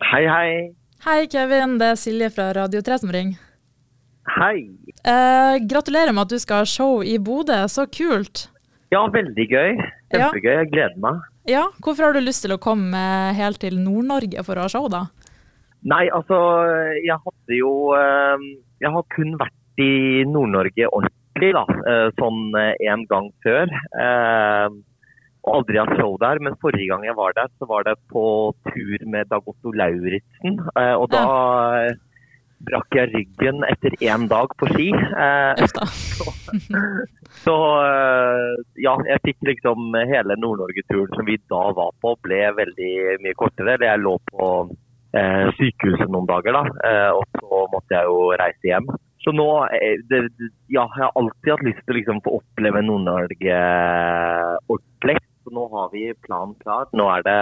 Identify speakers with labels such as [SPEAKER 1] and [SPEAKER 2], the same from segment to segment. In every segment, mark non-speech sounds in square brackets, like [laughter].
[SPEAKER 1] Hei, hei.
[SPEAKER 2] Hei, Kevin. Det er Silje fra Radio 3 som ringer.
[SPEAKER 1] Hei.
[SPEAKER 2] Eh, gratulerer med at du skal ha show i Bodø. Så kult.
[SPEAKER 1] Ja, veldig gøy. Kjempegøy. Jeg gleder meg.
[SPEAKER 2] Ja, Hvorfor har du lyst til å komme helt til Nord-Norge for å ha show, da?
[SPEAKER 1] Nei, altså, jeg hadde jo eh, Jeg har kun vært i Nord-Norge ordentlig, da. eh, Sånn eh, en gang før. Eh, aldri hatt show der. Men forrige gang jeg var der, så var det på tur med Dag Otto Lauritzen. eh, Og da ja. brakk jeg ryggen etter én dag på ski. [laughs]
[SPEAKER 2] Så,
[SPEAKER 1] Så eh, ja, jeg fikk liksom hele Nord-Norge-turen som vi da var på, ble veldig mye kortere. Jeg lå på eh, sykehuset noen dager, da. Eh, og så måtte jeg jo reise hjem. Så nå eh, det- Ja, jeg har alltid hatt lyst til å liksom få oppleve Nord-Norge ordentlig. Så nå har vi planen klar. Nå er det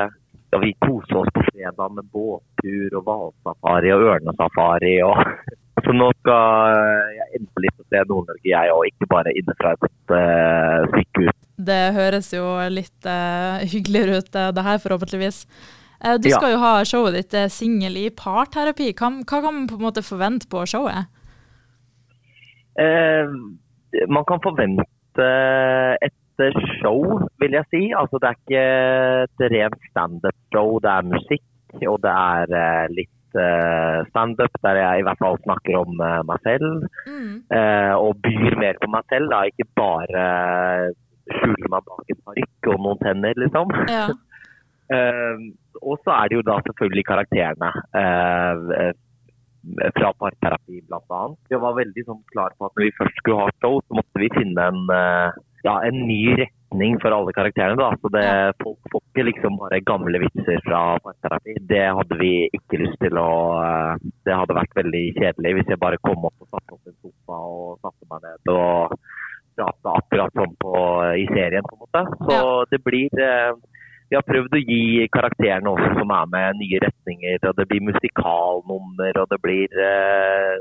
[SPEAKER 1] skal vi kose oss på fredag med båttur og hvalsafari og ørnesafari. Og, [laughs] så nå skal jeg endelig få se Nord-Norge, jeg òg, ikke bare inne fra et uh, sykehus.
[SPEAKER 2] Det høres jo litt uh, hyggeligere ut, uh, det her forhåpentligvis. Uh, du
[SPEAKER 1] Ja.
[SPEAKER 2] skal jo ha showet ditt uh, Singel i parterapi. Hva, hva kan man på en måte forvente på showet?
[SPEAKER 1] Man kan forvente et show, vil jeg si. Altså, det er ikke et rent standup-show. Det er musikk, og det er eh, litt uh, standup der jeg i hvert fall snakker om uh, meg selv.
[SPEAKER 2] Mm.
[SPEAKER 1] Uh, og byr mer på meg selv. Da. Ikke bare skjuler meg bak en parykk og noen tenner, liksom.
[SPEAKER 2] Ja. [laughs]
[SPEAKER 1] Og så er det jo da selvfølgelig karakterene. eh, fra parterapi, annet. Jeg var veldig sånn klar på at når vi først skulle ha show, så måtte vi finne en, ja, en ny retning for alle karakterene. da. Så det, Folk får ikke liksom bare gamle vitser fra parterapi. Det hadde vi ikke lyst til å eh, Det hadde vært veldig kjedelig hvis jeg bare kom opp og satte opp en sofa og satte meg ned og prata akkurat sånn på, i serien, på en måte. Så det blir eh, vi har prøvd å gi karakterene også som er med, nye retninger. og Det blir musikalnummer, og det blir eh,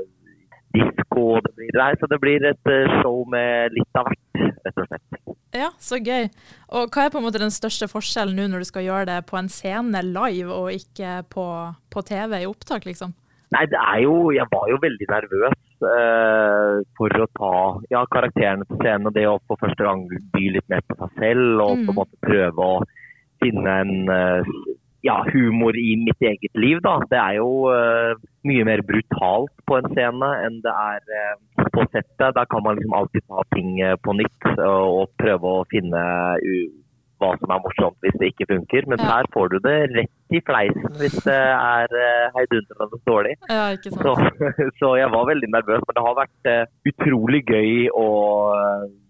[SPEAKER 1] disko. og Det blir, nei, så det blir et eh, show med litt av hvert, rett og slett.
[SPEAKER 2] ja, så gøy. Og hva er på en måte den største forskjellen nå når du skal gjøre det på en scene live, og ikke på, på TV i opptak, liksom?
[SPEAKER 1] Nei, det er jo Jeg var jo veldig nervøs eh, for å ta ja, karakterene til scenen. Og det å for første gang by litt mer på seg selv og på en måte prøve å finne en eh, ja, humor i mitt eget liv, da. Det er jo eh, mye mer brutalt på en scene enn det er eh, på settet. Der kan man liksom alltid ta ting eh, på nytt og, prøve å finne hva som er morsomt hvis det ikke funker. Men
[SPEAKER 2] Ja.
[SPEAKER 1] her får du det rett i fleisen hvis det er uh, heidundrende dårlig.
[SPEAKER 2] Ja, ikke sant?
[SPEAKER 1] Så, [laughs] så jeg var veldig nervøs, men det har vært eh, utrolig gøy å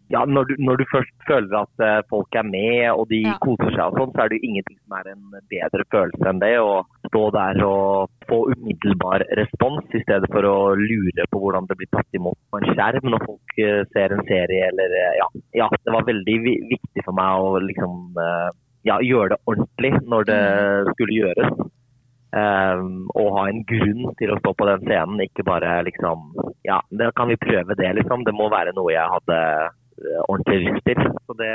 [SPEAKER 1] ja, når du, når du først føler at eh, folk er med og de
[SPEAKER 2] Ja.
[SPEAKER 1] koser seg, og sånn, så er det jo ingenting som er en bedre følelse enn det. Å stå der og få umiddelbar respons, i stedet for å lure på hvordan det blir tatt imot på en skjerm når folk eh, ser en serie. Eller, eh, ja. ja, det var veldig viktig for meg å liksom, ja, gjøre det ordentlig når det skulle gjøres. Um, og ha en grunn til å stå på den scenen, ikke bare liksom Ja, da kan vi prøve det, liksom. Det må være noe jeg hadde ordentlig lyst til. Så det,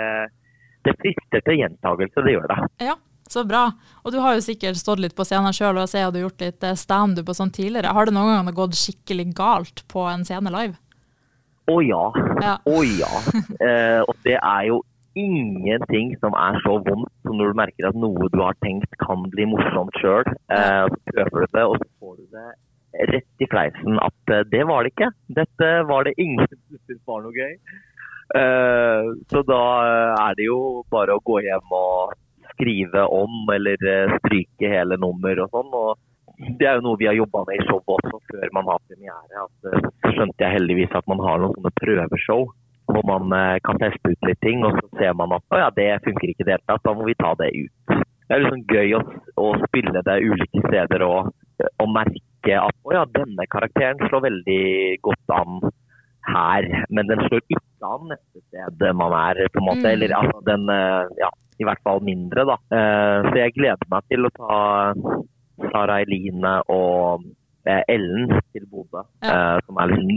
[SPEAKER 1] det frister til gjentagelse, det gjør det.
[SPEAKER 2] Ja, så bra. Og du har jo sikkert stått litt på scenen sjøl, og jeg ser at du har gjort litt eh, standup og sånn tidligere. Har det noen ganger gått skikkelig galt på en scene live?
[SPEAKER 1] Å ja.
[SPEAKER 2] Ja.
[SPEAKER 1] Å ja. Eh, og det er jo ingenting som er så vondt som når du merker at noe du har tenkt kan bli morsomt sjøl. Eh, prøver du det, og så får du det rett i fleisen at eh, det var det ikke. Dette var det ingen som syntes var noe gøy. Eh, så da eh, er det jo bare å gå hjem og skrive om eller eh, stryke hele nummer og sånn. og det er jo noe vi har jobba med i showet også før man har premiere. Så skjønte jeg heldigvis at man har noen sånne prøveshow hvor man kan teste ut litt ting, og så ser man at å ja, det funker ikke i det hele tatt, da må vi ta det ut. Det er liksom gøy å, å spille det ulike steder og, og merke at å ja, denne karakteren slår veldig godt an her, men den slår ikke an neste sted man er, på en måte.
[SPEAKER 2] Mm.
[SPEAKER 1] Eller altså, den eh, ja, i hvert fall mindre, da. Eh, Så jeg gleder meg til å ta Sara Eline og eh, Ellen til Bodø, ja. som er liksom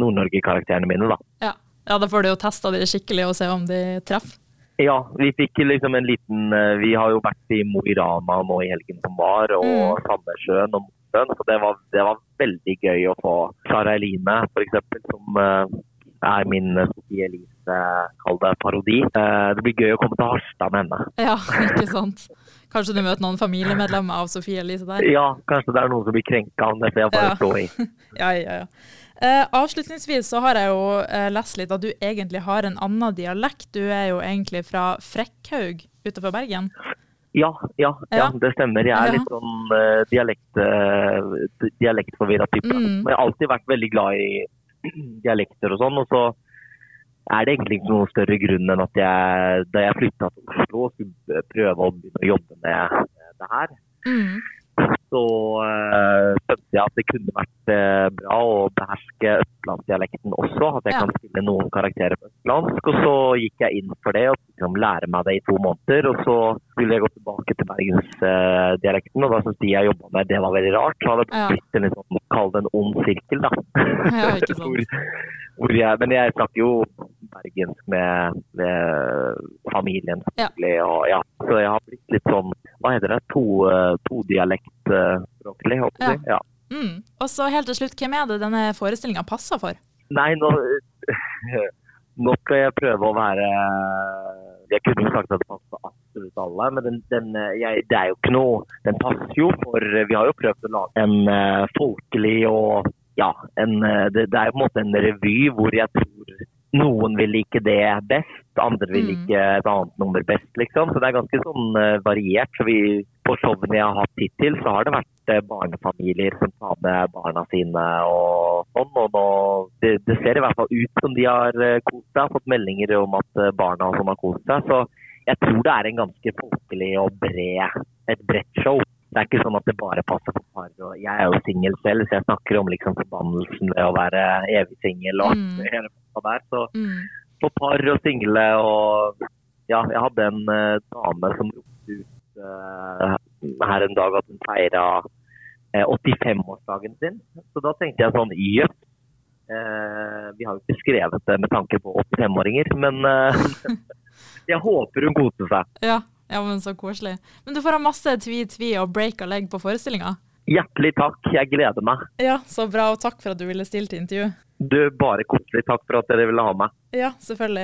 [SPEAKER 1] Nord-Norge-karakterene mine, da.
[SPEAKER 2] Ja. ja, da får du jo testa de skikkelig og se om de treffer.
[SPEAKER 1] Ja, vi fikk liksom en liten Vi har jo vært i Mo i Rana nå i helgen som var, og
[SPEAKER 2] Mm.
[SPEAKER 1] Sandnessjøen og Mosjøen. Så det var, det var veldig gøy å få Sara Eline, f.eks., som er min Sofie Elise, kall det parodi. Eh, det blir gøy å komme til Harstad med henne.
[SPEAKER 2] Ja, ikke sant. Kanskje du møter noen familiemedlemmer av Sofie Elise der?
[SPEAKER 1] Ja, kanskje det er noen som blir krenka av det, så jeg bare
[SPEAKER 2] Ja.
[SPEAKER 1] står [laughs] i.
[SPEAKER 2] Ja, ja, ja. Uh, avslutningsvis så har jeg jo uh, lest litt at du egentlig har en annen dialekt. Du er jo egentlig fra Frekkhaug utenfor Bergen.
[SPEAKER 1] Ja, ja, ja, det stemmer. Jeg er
[SPEAKER 2] Ja.
[SPEAKER 1] litt sånn uh, dialekt, dialektforvirra type.
[SPEAKER 2] Mm.
[SPEAKER 1] Men jeg har alltid vært veldig glad i dialekter og sånn. Og så er det egentlig ikke noen større grunn enn at jeg, da jeg flytta til Oslo og skulle prøve å begynne å jobbe med eh, det her,
[SPEAKER 2] Mm.
[SPEAKER 1] så uh, skjønte jeg at det kunne vært eh, bra å beherske østlandsdialekten også. At jeg
[SPEAKER 2] Ja.
[SPEAKER 1] kan spille noen karakterer på østlandsk. Og så gikk jeg inn for det og lære meg det i to måneder. Og så ville jeg gå tilbake til bergensdialekten, og da syntes de jeg jobba med det var veldig rart. Så hadde det blitt en litt sånn, kall det en ond sirkel, da.
[SPEAKER 2] Ja, ikke [laughs] sant.
[SPEAKER 1] hvor, hvor jeg, men jeg snakker jo bergensk med, med familien,
[SPEAKER 2] Ja.
[SPEAKER 1] selvfølgelig. Og, ja. Så jeg har blitt litt sånn, hva heter det, to, eh, todialektspråklig, håper jeg. Ja.
[SPEAKER 2] Mm. Og så helt til slutt, hvem er det denne forestillinga passer for?
[SPEAKER 1] Nei, nå, [laughs] nå skal jeg prøve å være Jeg kunne jo sagt at det passer absolutt alle, men den, den, jeg, det er jo ikke noe Den passer jo for Vi har jo prøvd å lage en uh, folkelig og Ja, en, eh, det, det er jo på en måte en revy hvor jeg tror noen vil like det best, andre vil
[SPEAKER 2] Mm.
[SPEAKER 1] like et annet nummer best, liksom. Så det er ganske sånn eh, variert. Så vi, på showene jeg har hatt hittil, så har det vært eh, barnefamilier som tar med barna sine og sånn. Og nå, det, det ser i hvert fall ut som de har eh, kost seg, fått meldinger om at eh, barna sånn har kost seg. Så jeg tror det er en ganske folkelig og bred, et bredt show. Det er ikke sånn at det bare passer for par. Og jeg er jo singel selv, så jeg snakker om liksom forbannelsen ved å være evig singel og
[SPEAKER 2] Mm.
[SPEAKER 1] det hele der. Så
[SPEAKER 2] Mm.
[SPEAKER 1] for par og single og Ja, jeg hadde en dame som ropte ut her en dag at hun feira 85-årsdagen sin. Så da tenkte jeg sånn Jøss. Eh, vi har jo ikke skrevet det med tanke på 85-åringer, men eh, [laughs] jeg håper hun koser seg.
[SPEAKER 2] Ja. ja, men så koselig. Men du får ha masse tvi-tvi og break-a-legg på forestillinga.
[SPEAKER 1] Hjertelig takk, jeg gleder meg.
[SPEAKER 2] Ja, så bra, og takk for at du ville stille til intervju.
[SPEAKER 1] Du, bare koselig. Takk for at dere ville ha meg.
[SPEAKER 2] Ja, selvfølgelig.